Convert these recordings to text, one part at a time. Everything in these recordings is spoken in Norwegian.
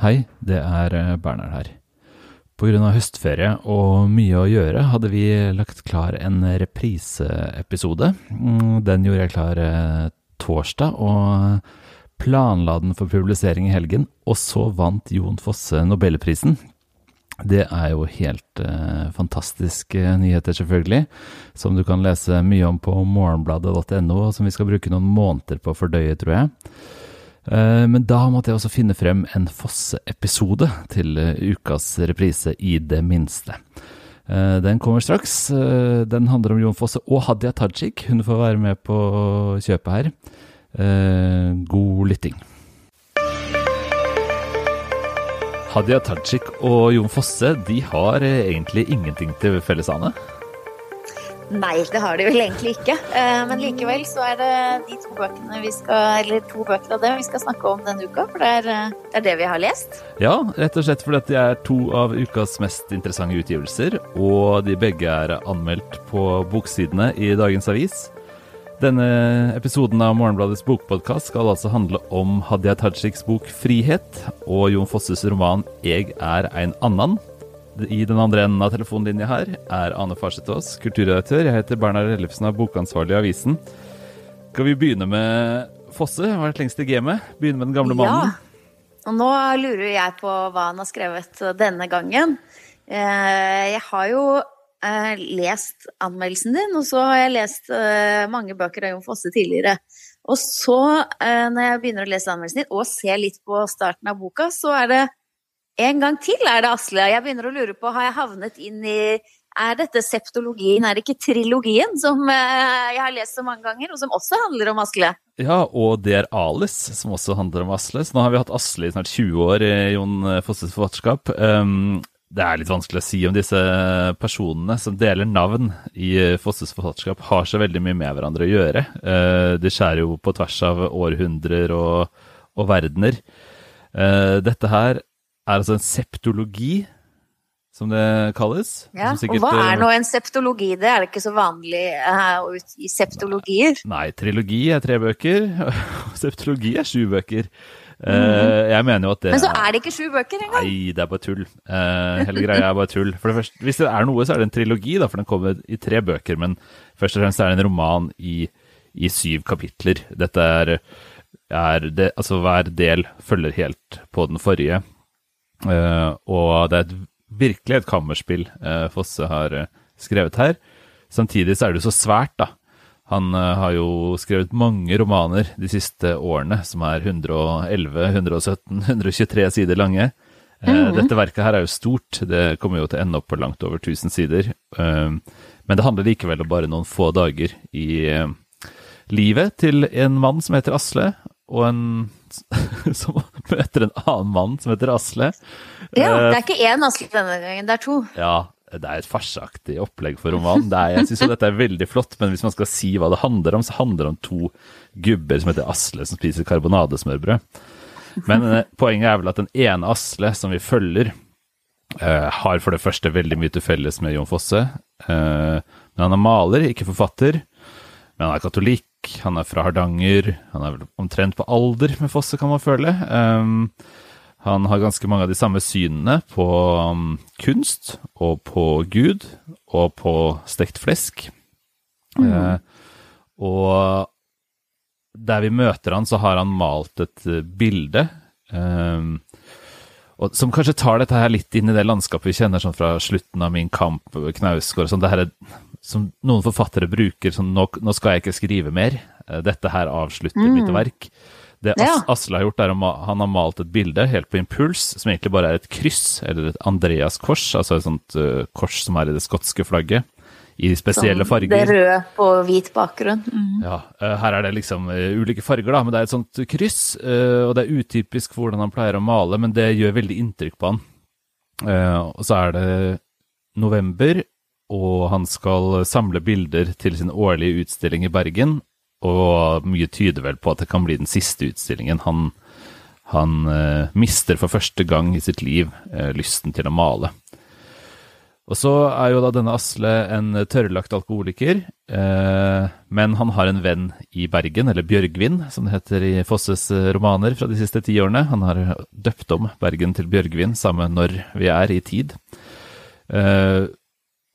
Hei, det er eh, Bernhard her. Av høstferie og mye å gjøre, hadde vi lagt klar en repriseepisode. Mm, Den gjorde jeg klar eh, torsdag, og planla den for publisering i helgen. Og så vant Jon Fosse Nobelprisen. Det er jo helt eh, fantastiske nyheter, selvfølgelig, som du kan lese mye om på morgenbladet.no, som vi skal bruke noen måneder på å fordøye, tror jeg. Eh, Men da måtte jeg også finne frem en Fosse-episode til eh, ukas reprise, i det minste. Eh, Den kommer straks. Den handler om Jon Fosse og Hadia Tajik. Hun får være med på kjøpet her. God lytting. Hadia Tajik og Jon Fosse de har egentlig ingenting til felles, Ane. Nei, det har de vel egentlig ikke. Eh, Men likevel så er det de to bøkene vi skal, eller to bøker av det vi skal snakke om denne uka. For det er, eh, det er det vi har lest. Ja, rett og slett fordi det de er to av ukas mest interessante utgivelser, og de begge er anmeldt på boksidene i dagens avis. Denne episoden av Morgenbladets bokpodkast skal altså handle om Hadia Tajiks bok 'Frihet' og Jon Fosses roman 'Jeg er ein annan'. I den andre enden av telefonlinja her er Ane Farsetås, kulturredaktør. Jeg heter Bernhard Ellefsen, er bokansvarlig i avisen. Skal vi begynne med Fosse? Vært lengst i gamet? Begynne med den gamle mannen? Og nå lurer jeg på hva han har skrevet denne gangen. Eh, Jeg har jo eh, lest anmeldelsen din, og så har jeg lest eh, mange bøker av Jon Fosse tidligere. Og så, når jeg begynner å lese anmeldelsen din, og ser litt på starten av boka, så er det en gang til er det Asle. Jeg begynner å lure på, har jeg havnet inn i er dette septologien, er det ikke trilogien som eh, jeg har lest så mange ganger, og som også handler om Asle? Ja, og det er Alice, som også handler om Asle. Så nå har vi hatt Asle i snart 20 år i Jon Fosses forfatterskap. Um, det er litt vanskelig å si om disse personene som deler navn i Fosses forfatterskap, har så veldig mye med hverandre å gjøre. De skjærer jo på tvers av århundrer og, og verdener. Dette her er altså en septologi, som det kalles. Ja, som og hva er uh, nå en septologi? Det er det ikke så vanlig uh, i septologier. Nei, trilogi er tre bøker, og septologi er sju bøker. Eh, jeg mener jo at det. Men så er det ikke sju bøker engang. Nei, det er bare tull. Eh, hele greia er bare tull. For det første, hvis det er noe, så er det en trilogi, da, for den kommer i tre bøker. Men først og fremst er det en roman i, i syv kapitler. Dette er, er det, Altså, hver del følger helt på den forrige. Eh, og det er et, virkelig et kammerspill eh, Fosse har eh, skrevet her. Samtidig så er det jo så svært, da. Han har jo skrevet mange romaner de siste årene, som er 111, 117, 123 sider lange. Mm. Dette verket her er jo stort, det kommer jo til å ende opp på langt over 1000 sider. Men det handler likevel om bare noen få dager i livet til en mann som heter Asle, og en som møter en annen mann som heter Asle. Ja, Eh, det er ikke én Asle denne gangen, det er to. ja, det er et farseaktig opplegg for roman. Det er, jeg syns dette er veldig flott, men hvis man skal si hva det handler om, så handler det om to gubber som heter Asle, som spiser karbonadesmørbrød. Men eh, poenget er vel at den ene Asle som vi følger, uh, har for det første veldig mye til felles med Jon Fosse. Uh, men han er maler, ikke forfatter. Men han er katolikk, han er fra Hardanger, han er vel omtrent på alder med Fosse, kan man føle. Um, han har ganske mange av de samme synene på um, kunst og på Gud og på stekt flesk. Eh, og der vi møter han, så har han malt et eh, bilde um, og, som kanskje tar dette her litt inn i det landskapet vi kjenner sånn fra slutten av Min kamp, Knausgård sånn. Det her er, som noen forfattere bruker sånn nå, nå skal jeg ikke skrive mer. Eh, Dette her avslutter mitt verk. Det As Ja. Asle har gjort, er at han har malt et bilde helt på impuls, som egentlig bare er et kryss, eller et Andreas-kors, altså et sånt uh, kors som er i det skotske flagget, i spesielle Sånn, farger. Det røde på hvit bakgrunn. Mm. Ja, uh, her er det liksom uh, ulike farger, da, men det er et sånt kryss, og det er utypisk for hvordan han pleier å male, men det gjør veldig inntrykk på han. Og så er det november, og han skal samle bilder til sin årlige utstilling i Bergen, og mye tyder vel på at det kan bli den siste utstillingen. Han, han eh, mister for første gang i sitt liv eh, lysten til å male. Og så er jo da denne Asle en tørrlagt alkoholiker, eh, men han har en venn i Bergen, eller Bjørgvin, som det heter i Fosses eh, romaner fra de siste ti årene. Han har døpt om Bergen til Bjørgvin, samme når vi er i tid. Eh,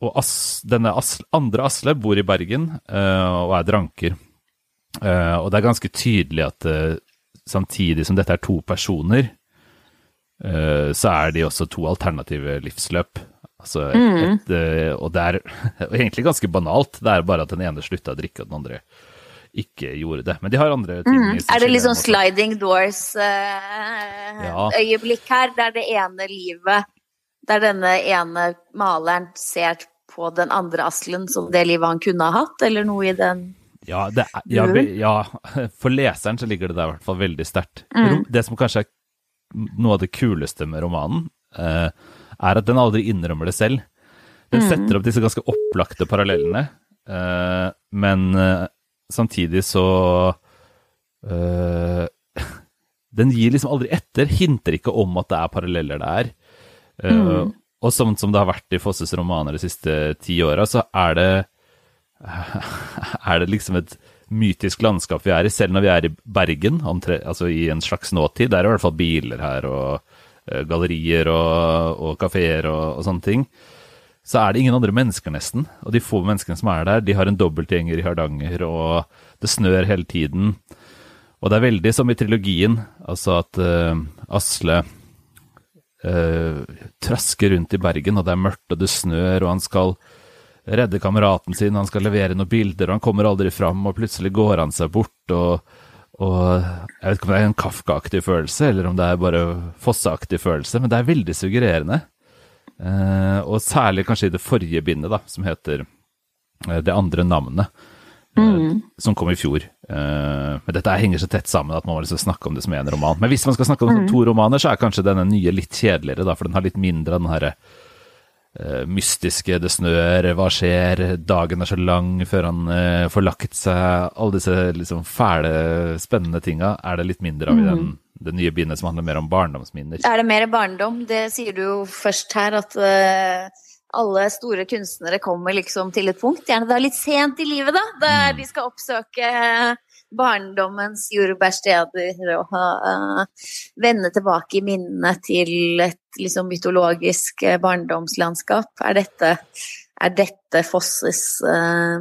og As, denne As, andre Asle bor i Bergen uh, og er dranker. Uh, og det er ganske tydelig at uh, samtidig som dette er to personer, så er de også to alternative livsløp. Altså et, et, eh, og det er egentlig ganske banalt. Det er bare at den ene slutta å drikke, og den andre ikke gjorde det. Men de har andre ting. Mm. Er det litt sånn sliding doors-øyeblikk uh, ja. her? Det er det ene livet der denne ene maleren ser på den andre Aslen som det livet han kunne ha hatt, eller noe i den ja, er, ja, ja, for leseren så ligger det der i hvert fall veldig sterkt. Mm. Det som kanskje er noe av det kuleste med romanen, uh, er at den aldri innrømmer det selv. Den mm. setter opp disse ganske opplagte parallellene, uh, men uh, samtidig så uh, Den gir liksom aldri etter, hinter ikke om at det er paralleller der. Mm. Og sånn som det har vært i Fosses romaner de siste ti åra, så er det er det liksom et mytisk landskap vi er i, selv når vi er i Bergen, altså i en slags nåtid. der er det i hvert fall biler her og Eh, gallerier og, og kafeer og, og, sånne ting, så er det ingen andre mennesker, nesten. Og de få menneskene som er der, de har en dobbeltgjenger i Hardanger, og det snør hele tiden. Og det er veldig som i trilogien, altså at uh, Asle trasker rundt i Bergen, og det er mørkt, og det snør, og han skal redde kameraten sin, han skal levere noen bilder, og han kommer aldri fram, og plutselig går han seg bort, og og jeg vet ikke om det er en Kafka-aktig følelse, eller om det er bare Fosse-aktig følelse, men det er veldig suggererende. Eh, og særlig kanskje i det forrige bindet, da, som heter eh, Det andre navnet, eh, mm. som kom i fjor. Eh, men dette henger så tett sammen at man må liksom snakke om det som én roman. Men hvis man skal snakke om mm. to romaner, så er kanskje denne nye litt kjedeligere, da, for den har litt mindre av den herre Eh, mystiske, det snør, hva skjer, dagen er så lang før han får lagt seg, alle disse liksom fæle, spennende tinga er det litt mindre av i den, mm. det nye bindet som handler mer om barndomsminner. Er det mer barndom? Det sier du jo først her, at alle store kunstnere kommer liksom til et punkt, gjerne da litt sent i livet, da, der mm. de skal oppsøke barndommens jordbærsteder og uh, vende tilbake i minnet til et liksom mytologisk eh, barndomslandskap. Er dette, er dette Fosses uh,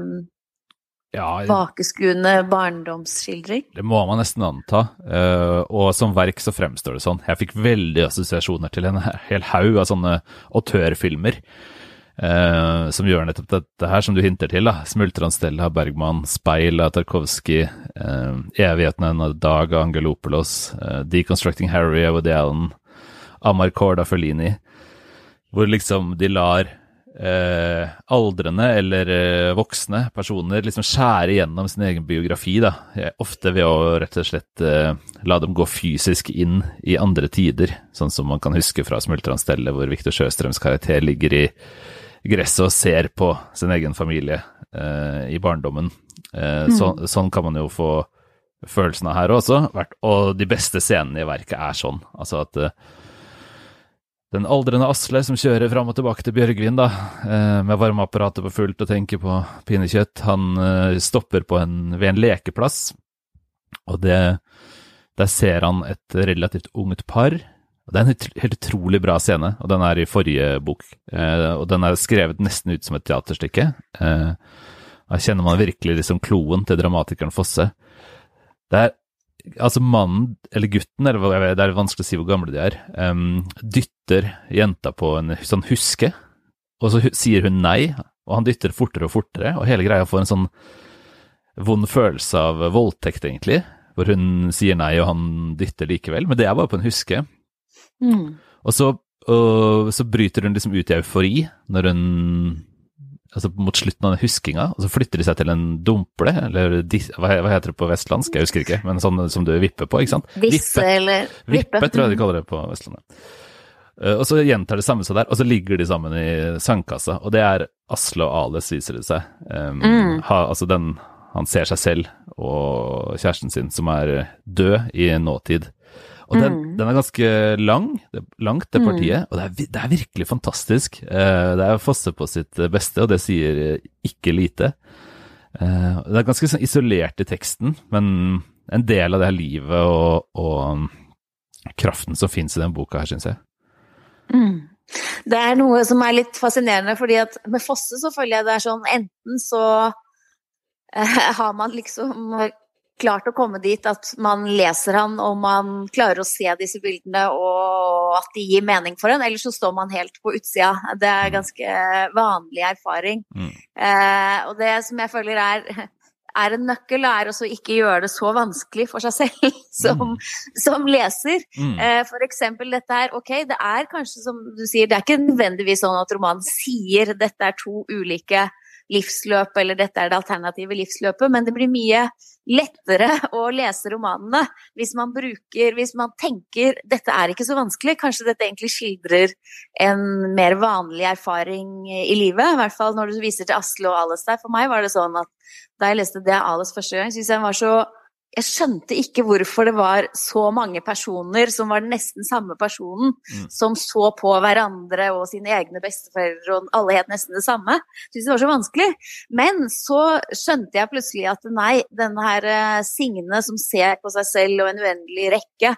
ja, bakeskuende barndomsskildring? Det må man nesten anta. Uh, og som verk så fremstår det sånn. Jeg fikk veldig assosiasjoner til en hel haug av sånne autørfilmer. Uh, som gjør nettopp dette her, som du hinter til. da, 'Smultronstella' av Bergman, 'Speil' av Tarkovskij, eh, 'Evigheten av Dag' av Angelopolos, eh, 'Deconstructing Harry' av Woody Allen, 'Amarcord' av Fellini, hvor liksom de lar eh, aldrende eller voksne personer liksom skjære gjennom sin egen biografi, da, ofte ved å rett og slett la dem gå fysisk inn i andre tider, sånn som man kan huske fra 'Smultronstelle', hvor Viktor Sjøstrøms karakter ligger i gresset og ser på sin egen familie eh, i barndommen. Eh, mm. så, sånn kan man jo få følelsen av her også. Og de beste scenene i verket er sånn. Altså at eh, den aldrende Asle som kjører fram og tilbake til Bjørgvin da, eh, med varmeapparatet på fullt og tenker på pinnekjøtt, han stopper stopper en, ved en lekeplass. Og det, der ser han et relativt ungt par det er en helt utrolig bra scene, og den er i forrige bok. Eh, og den er skrevet nesten ut som et teaterstykke. Eh, da kjenner man virkelig liksom kloen til dramatikeren Fosse. Det er altså mannen, eller gutten, eller det er vanskelig å si hvor gamle de er, um, dytter jenta på en sånn huske, og så sier hun nei, og han dytter fortere og fortere, og hele greia får en sånn vond følelse av voldtekt, egentlig, hvor hun sier nei, og han dytter likevel, men det er bare på en huske. Mm. Og så, og, så, bryter hun liksom ut i eufori når hun Altså mot slutten av den huskinga, og så flytter de seg til en dumple, eller hva, heter det på vestlandsk, jeg husker ikke, men sånn som du vipper på, ikke sant? Visse eller vippe. Vippe, tror jeg de kaller det på Vestlandet. Uh, og så gjentar det samme seg der, og så ligger de sammen i sandkassa, og det er Asle og Ales, viser det seg. Um, mm. ha, altså den Han ser seg selv og kjæresten sin som er død i nåtid. Og den, mm. den, er ganske lang, det langt det partiet, mm. og det er, det er, virkelig fantastisk. Eh, det er Fosse på sitt beste, og det sier ikke lite. Eh, det er ganske sånn isolert i teksten, men en del av det her livet og, og kraften som fins i den boka her, syns jeg. Mm. Det er noe som er litt fascinerende, fordi at med Fosse så føler jeg det er sånn enten så eh, har man liksom klart å komme dit at man leser han og man klarer å se disse bildene og at de gir mening for en, eller så står man helt på utsida. Det er ganske vanlig erfaring. Mm. Eh, og det som jeg føler er er en nøkkel, er å ikke gjøre det så vanskelig for seg selv som, mm. som leser. Mm. Eh, for eksempel dette her, ok, det er kanskje som du sier, det er ikke nødvendigvis sånn at romanen sier dette er to ulike livsløp, eller dette er det alternative livsløpet, men det blir mye lettere å lese romanene hvis man bruker Hvis man tenker dette er ikke så vanskelig, kanskje dette egentlig skildrer en mer vanlig erfaring i livet. I hvert fall når du viser til Asle og Alice der. For meg var det sånn at da jeg leste det Alice første gang, syntes jeg var så jeg skjønte ikke hvorfor det var så mange personer som var nesten samme personen, mm. som så på hverandre og sine egne besteforeldre, og alle het nesten det samme. Jeg syntes det var så vanskelig. Men så skjønte jeg plutselig at nei, denne her eh, Signe som ser på seg selv og en uendelig rekke,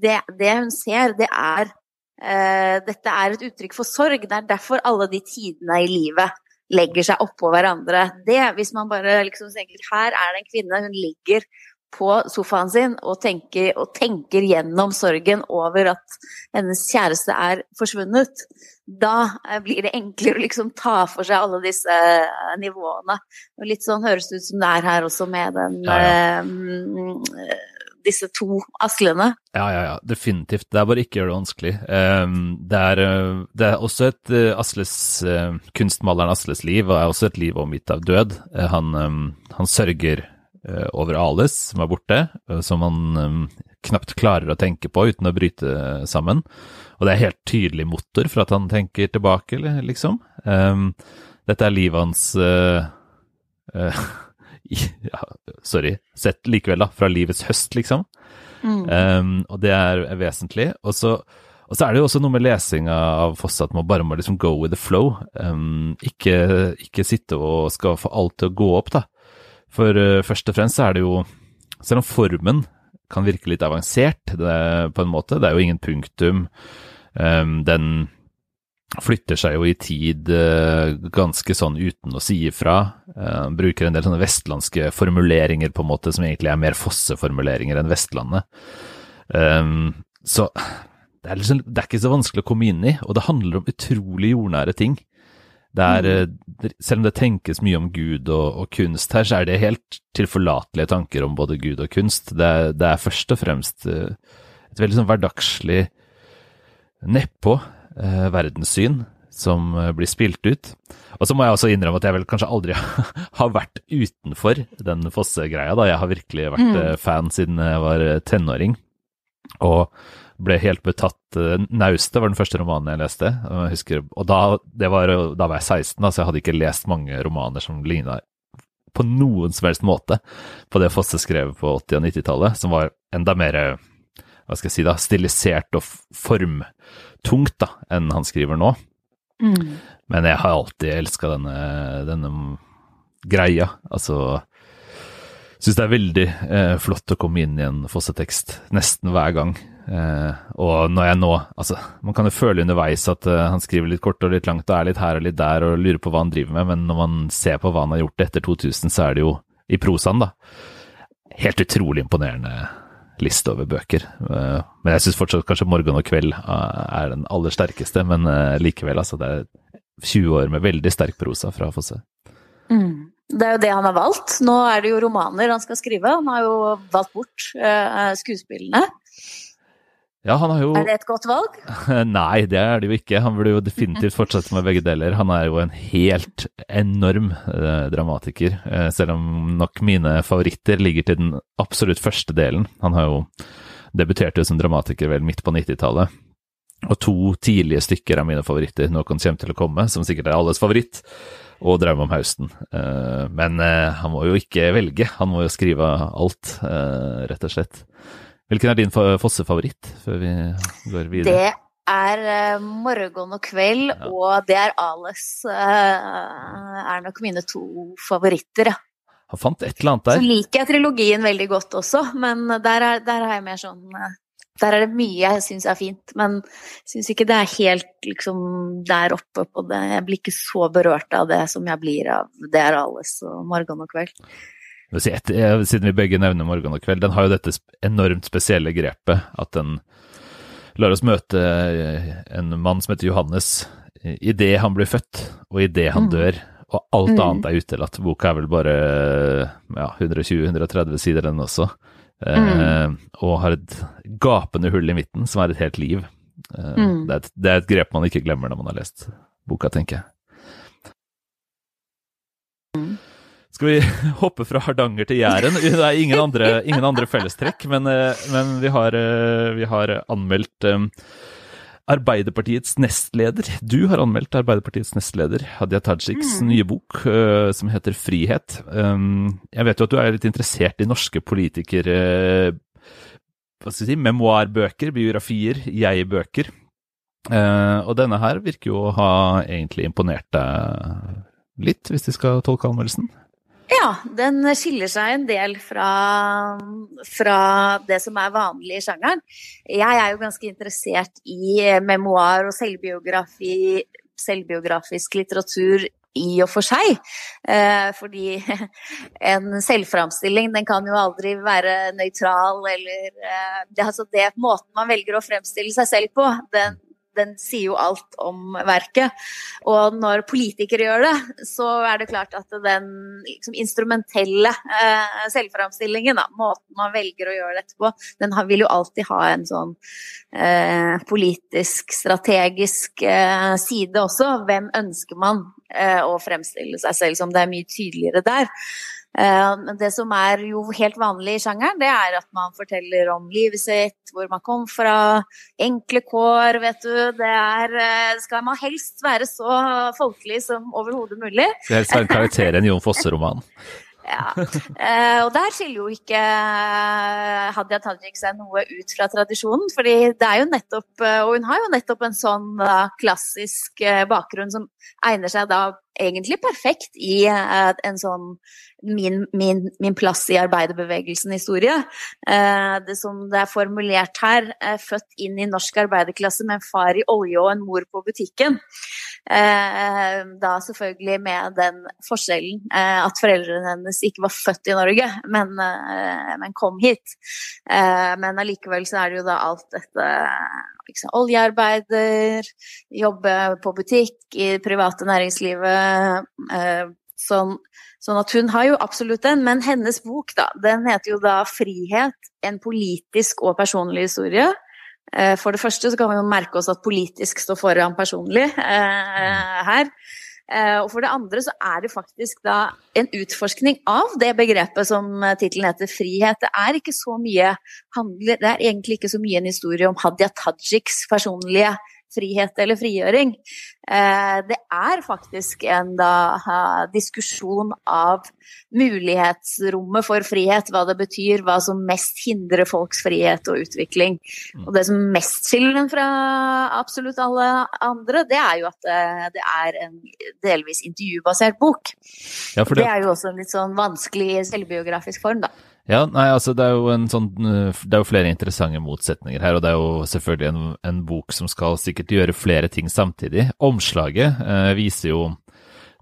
det, det hun ser, det er uh, Dette er et uttrykk for sorg. Det er derfor alle de tidene i livet legger seg oppå hverandre. Det, hvis man bare liksom tenker her er det en kvinne, hun ligger på sofaen sin og tenker, og tenker, gjennom sorgen over at hennes kjæreste er forsvunnet, da eh, blir det enklere å liksom ta for seg alle disse eh, nivåene. Og litt sånn høres det ut som det er her også med den ja, ja. Eh, disse to aslene. Ja, ja, ja, definitivt. Det er bare ikke gjør det vanskelig. Um, det, er, det, er, også et Asles Kunstmaleren Asles liv og er også et liv omgitt av død. Han, um, han, sørger Eh, over Ales, som er borte, eh, som han um, knapt klarer å tenke på uten å bryte sammen. Og det er helt tydelig motor for at han tenker tilbake, liksom. Um, dette er livet hans uh, ja, Sorry, sett likevel, da, fra livets høst, liksom. Mm. Um, og det er vesentlig. Og så, og så, er det jo også noe med lesinga av Fosse at man bare må liksom go with the flow. Um, ikke, ikke, sitte og skal få alt til å gå opp, da. For uh, først og fremst så er det jo Selv om formen kan virke litt avansert det, på en måte, det er jo ingen punktum. Um, den flytter seg jo i tid uh, ganske sånn uten å si ifra. Uh, bruker en del sånne vestlandske formuleringer på en måte som egentlig er mer Fosse-formuleringer enn Vestlandet. Um, så det er, liksom, det er, ikke så vanskelig å komme inn i, og det handler om utrolig jordnære ting. Er, mm. eh, selv om det tenkes mye om Gud og, og, kunst her, så er det helt tilforlatelige tanker om både Gud og kunst. Det er, det er først og fremst eh, et veldig sånn hverdagslig, nedpå eh, verdenssyn som eh, blir spilt ut. Og så må jeg også innrømme at jeg vel kanskje aldri har vært utenfor den Fosse-greia. da. Jeg har virkelig vært mm. fan siden jeg var tenåring. Og ble helt betatt. Eh, 'Naustet' var den første romanen jeg leste. Jeg husker, og da, var, da, var, jeg 16, da, så jeg hadde ikke lest mange romaner som ligna på noen som helst måte på det Fosse skrev på 80- og 90-tallet, som var enda mer hva skal jeg si da, stilisert og formtungt da, enn han skriver nå. Mm. Men jeg har alltid elska denne, denne greia. Altså Syns det er veldig eh, flott å komme inn i en Fosse-tekst nesten hver gang. Uh, og når jeg nå Altså, man kan jo føle underveis at uh, han skriver litt kort og litt langt og er litt her og litt der og lurer på hva han driver med, men når man ser på hva han har gjort etter 2000, så er det jo i prosaen, da. Helt utrolig imponerende liste over bøker. Uh, men jeg syns fortsatt kanskje 'Morgen og kveld' er den aller sterkeste, men likevel, altså. Det er 20 år med veldig sterk prosa fra Fosse. Mm. Det er jo det han har valgt. Nå er det jo romaner han skal skrive. Han har jo valgt bort skuespillene. Ja, han har jo... Er det et godt valg? Nei, det er det jo ikke. Han burde jo definitivt fortsette med begge deler. Han er jo en helt enorm eh, dramatiker, eh, selv om nok mine favoritter ligger til den absolutt første delen. Han har jo debutert jo som dramatiker vel midt på 90-tallet. Og to tidlige stykker av mine favoritter, 'Noen kommer til å komme', som sikkert er alles favoritt, og 'Drøm om høsten'. Eh, men eh, han må jo ikke velge, han må jo skrive alt, eh, rett og slett. Hvilken er din Fosse-favoritt, før vi går videre? Det er uh, Morgen og kveld, ja. og det er Ales. Uh, er nok mine to favoritter, ja. Han fant et eller annet der. Så liker jeg trilogien veldig godt også, men der er, der er jeg mer sånn uh, der er det mye jeg syns er fint, men syns ikke det er helt liksom der oppe på det. Jeg blir ikke så berørt av det som jeg blir av Det er alles og Morgen og kveld. Siden vi begge nevner Morgen og kveld, den har jo dette enormt spesielle grepet at den lar oss møte en mann som heter Johannes idet han blir født, og idet han mm. dør. Og alt mm. annet er utelatt. Boka er vel bare ja, 120-130 sider, den også. Mm. og har et gapende hull i midten som er et helt liv. Eh, mm. det, er et, det, er et, grep man ikke glemmer når man har lest boka, tenker jeg. Mm. Skal vi hoppe fra Hardanger til Jæren? Det er ingen andre, ingen andre fellestrekk, men, eh, men vi, har, vi, har, anmeldt Arbeiderpartiets nestleder. Du har anmeldt Arbeiderpartiets nestleder, Hadia Tajiks mm. nye bok som heter 'Frihet'. Jeg vet jo at du er litt interessert i norske politikere, hva skal jeg si, memoarbøker, biografier, jeg-bøker. Og denne her virker jo å ha egentlig imponert deg litt, hvis vi skal tolke anmeldelsen? Ja, den skiller seg en del fra, fra, det som er vanlig i sjangeren. Jeg er jo ganske interessert i memoar og selvbiografi, selvbiografisk litteratur i og for seg. Eh, fordi en selvframstilling den kan jo aldri være nøytral eller eh, det, altså det Måten man velger å fremstille seg selv på, den, den sier jo alt om verket. Og når politikere gjør det, så er det klart at den liksom, instrumentelle eh, selvframstillingen, da, måten man velger å gjøre dette på, den har, vil jo alltid ha en sånn eh, politisk, strategisk eh, side også. Hvem ønsker man eh, å fremstille seg selv som? Det er mye tydeligere der. Eh, men det som er jo helt vanlig i sjangeren, det er at man forteller om livet sitt, hvor man kom fra, enkle kår, vet du. Det er eh, Skal man helst være så folkelig som overhodet mulig. Det helst være en karakter i en Jon Fosse-roman. Ja. Eh, og der skiller jo ikke Hadia Tajik seg noe ut fra tradisjonen. fordi det er jo nettopp Og hun har jo nettopp en sånn klassisk bakgrunn som egner seg da egentlig perfekt i en sånn min, min, min, plass i arbeiderbevegelsen-historie. Eh, det som det er formulert her, er født inn i norsk arbeiderklasse med en far i olje og en mor på butikken. Eh, da selvfølgelig med den forskjellen eh, at foreldrene hennes ikke var født i Norge, men, eh, men kom hit. Eh, men allikevel så er det jo da alt dette liksom, oljearbeider, jobbe på butikk, i det private næringslivet. Eh, sånn Sånn at hun har jo absolutt den, men hennes bok, da, den heter jo da 'Frihet en politisk og personlig historie'. Eh, for det første så kan vi jo merke oss at politisk står foran personlig eh, her. Eh, og for det andre så er det faktisk da en utforskning av det begrepet som tittelen heter 'Frihet'. Det er ikke så mye handler, det er egentlig ikke så mye en historie om Hadia Tajiks personlige frihet eller frigjøring. Eh, det er faktisk en da, diskusjon av mulighetsrommet for frihet, hva det betyr, hva som mest hindrer folks frihet og utvikling. Og det som mest skiller den fra absolutt alle andre, det er jo at eh, det er en delvis intervjubasert bok. Ja, det... det er jo også en litt sånn vanskelig selvbiografisk form, da. Ja, nei, altså det er jo en sånn Det er jo flere interessante motsetninger her, og det er jo selvfølgelig en, en bok som skal sikkert gjøre flere ting samtidig. Omslaget eh, viser jo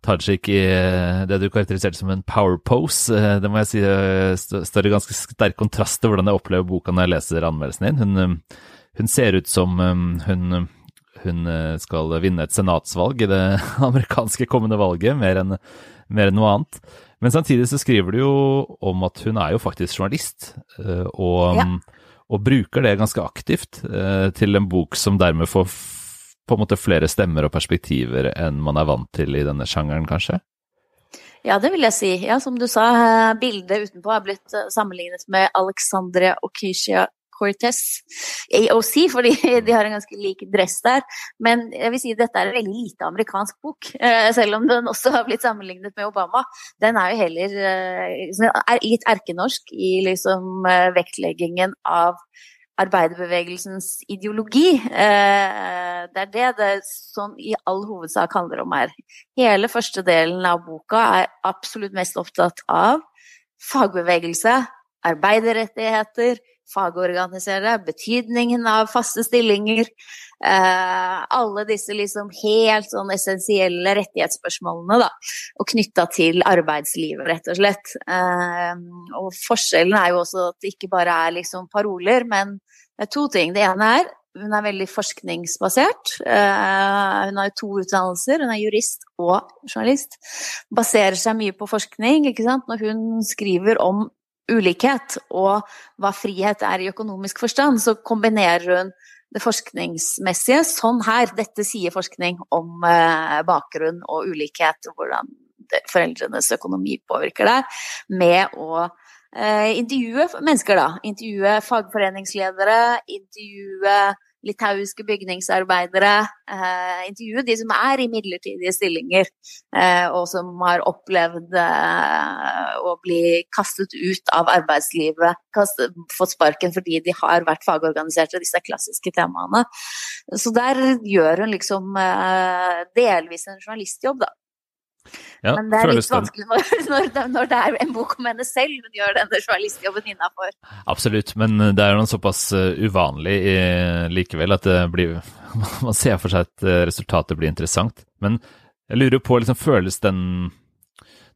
Tajik i eh, det du karakteriserte som en power pose. Eh, det må jeg si eh, står i ganske sterk kontrast til hvordan jeg opplever boka når jeg leser anmeldelsen din. Hun, hun ser ut som hun, hun skal vinne et senatsvalg i det amerikanske kommende valget, mer enn, mer enn noe annet. Men samtidig så skriver du jo om at hun er jo faktisk journalist, eh, og, ja. og bruker det ganske aktivt eh, til en bok som dermed får på en måte flere stemmer og perspektiver enn man er vant til i denne sjangeren, kanskje? Ja, det vil jeg si. Ja, som du sa, bildet utenpå er blitt eh, sammenlignet med Alexandria Okisha Cortez, AOC, fordi de har en ganske lik dress der. Men jeg vil si dette er en veldig lite amerikansk bok, eh, selv om den også har blitt sammenlignet med Obama. Den er jo heller er litt erkenorsk i liksom vektleggingen av arbeiderbevegelsens ideologi. Det er det det sånn i all hovedsak handler om her. Hele første delen av boka er absolutt mest opptatt av fagbevegelse, arbeiderrettigheter, fagorganisere, betydningen av faste stillinger. Eh, alle disse liksom helt sånn essensielle rettighetsspørsmålene, da. Og knytta til arbeidslivet, rett og slett. Eh, og forskjellen er jo også at det ikke bare er liksom paroler, men det er to ting. Det ene er hun er veldig forskningsbasert. Eh, hun har to utdannelser, hun er jurist og journalist. Baserer seg mye på forskning. ikke sant? Når hun skriver om ulikhet og hva frihet er i økonomisk forstand, så kombinerer hun det forskningsmessige sånn her. Dette sier forskning om eh, bakgrunn og ulikhet, og hvordan foreldrenes økonomi påvirker det, med å eh, intervjue mennesker, da. Intervjue fagforeningsledere, intervjue litauiske bygningsarbeidere. Eh, intervjue de som er i midlertidige stillinger, eh, og som har opplevd eh, å bli kastet ut av arbeidslivet. Kastet, fått sparken fordi de har vært fagorganiserte, disse klassiske temaene. Så der gjør hun liksom eh, delvis en journalistjobb, da. Ja, Men det er litt vanskelig når, når, når, det er en bok om henne selv hun gjør denne journalistjobben innafor. Absolutt, men det er noe såpass eh, uvanlig i, likevel at det blir Man ser for seg at eh, resultatet blir interessant. Men jeg lurer på, liksom, føles den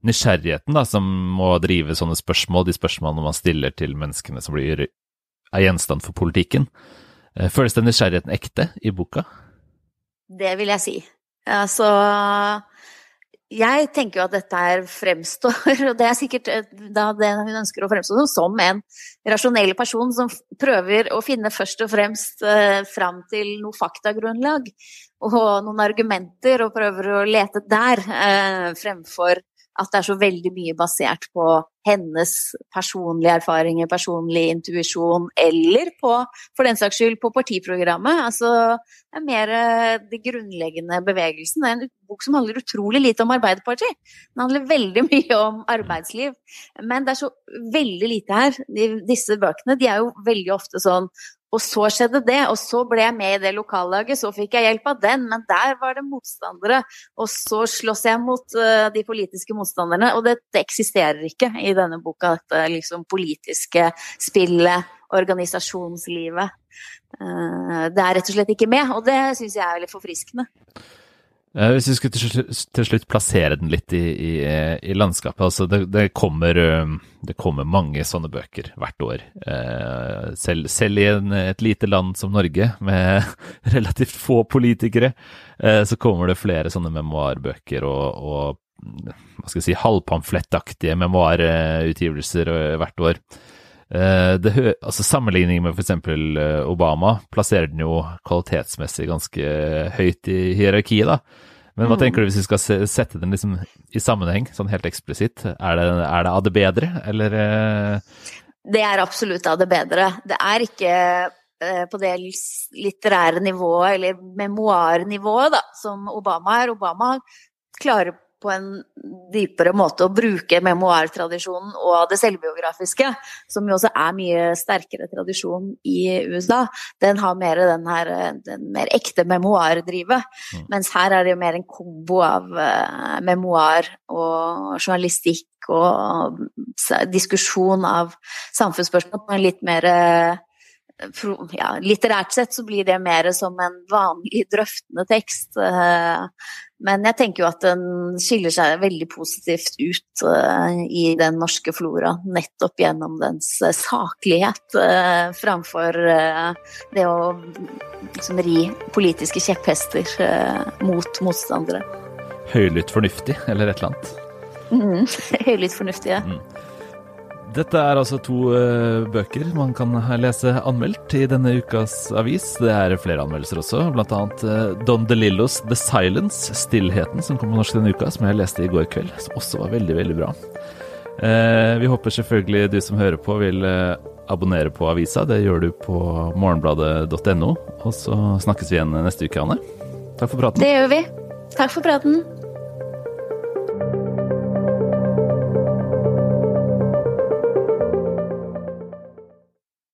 nysgjerrigheten da, som må drive sånne spørsmål, de spørsmålene man stiller til menneskene som blir er gjenstand for politikken, eh, føles den nysgjerrigheten ekte i boka? Det vil jeg si. Altså jeg tenker jo at dette her fremstår, og det er sikkert eh, da det hun ønsker å fremstå som, en rasjonell person som prøver å finne først og fremst eh, fram til noe faktagrunnlag og noen argumenter, og prøver å lete der eh, fremfor at det er så veldig mye basert på hennes personlige erfaringer, personlig intuisjon, eller på, for den saks skyld, på partiprogrammet. Altså, det er mer det grunnleggende bevegelsen. Det er en bok som handler utrolig lite om Arbeiderpartiet. Den handler veldig mye om arbeidsliv. Men det er så veldig lite her. De, disse bøkene de er jo veldig ofte sånn og så skjedde det, og så ble jeg med i det lokallaget, så fikk jeg hjelp av den, men der var det motstandere. Og så slåss jeg mot uh, de politiske motstanderne, og det, det, eksisterer ikke i denne boka, dette liksom politiske spillet, organisasjonslivet. Uh, det er rett og slett ikke med, og det syns jeg er veldig forfriskende. Eh, hvis vi skulle til slutt, plassere den litt i, i, i landskapet altså det, det, kommer, det, kommer, mange sånne bøker hvert år. Eh, selv, selv i en, et lite land som Norge, med relativt få politikere, eh, så kommer det flere sånne memoarbøker og, og hva skal jeg si, halvpamflettaktige memoarutgivelser hvert år. Det, altså Sammenligning med f.eks. Obama plasserer den jo kvalitetsmessig ganske høyt i hierarkiet. da. Men hva mm. tenker du hvis vi skal sette den liksom i sammenheng, sånn helt eksplisitt? Er det, er det av det bedre, eller? Eh? Det er absolutt av det bedre. Det er ikke eh, på det litterære nivået, eller memoarnivået, da, som Obama er. Obama klarer på en dypere måte å bruke memoartradisjonen og det selvbiografiske, som jo også er mye sterkere tradisjon i USA, den har mer den her den mer ekte memoardrivet. Mm. Mens her er det jo mer en kombo av uh, memoar og journalistikk og diskusjon av samfunnsspørsmål på en litt mer uh, ja, litterært sett så blir det mer som en vanlig drøftende tekst. Eh, men jeg tenker jo at den skiller seg veldig positivt ut eh, i den norske flora, nettopp gjennom dens eh, saklighet framfor det å liksom ri politiske kjepphester mot motstandere. Høylytt fornuftig, eller et eller annet? Mm, høylytt fornuftig, ja. Mm. Dette er altså to uh, bøker man kan lese anmeldt i denne ukas avis. Det er flere anmeldelser også, bl.a. Uh, Don DeLillos The Silence, Stillheten, som kom på norsk denne uka, som jeg leste i går kveld, som også var veldig, veldig bra. Uh, vi håper selvfølgelig du som hører på vil abonnere på avisa. Det gjør du på morgenbladet.no. Og så snakkes vi igjen neste uke, Anne. Takk for praten. Det gjør vi. Takk for praten.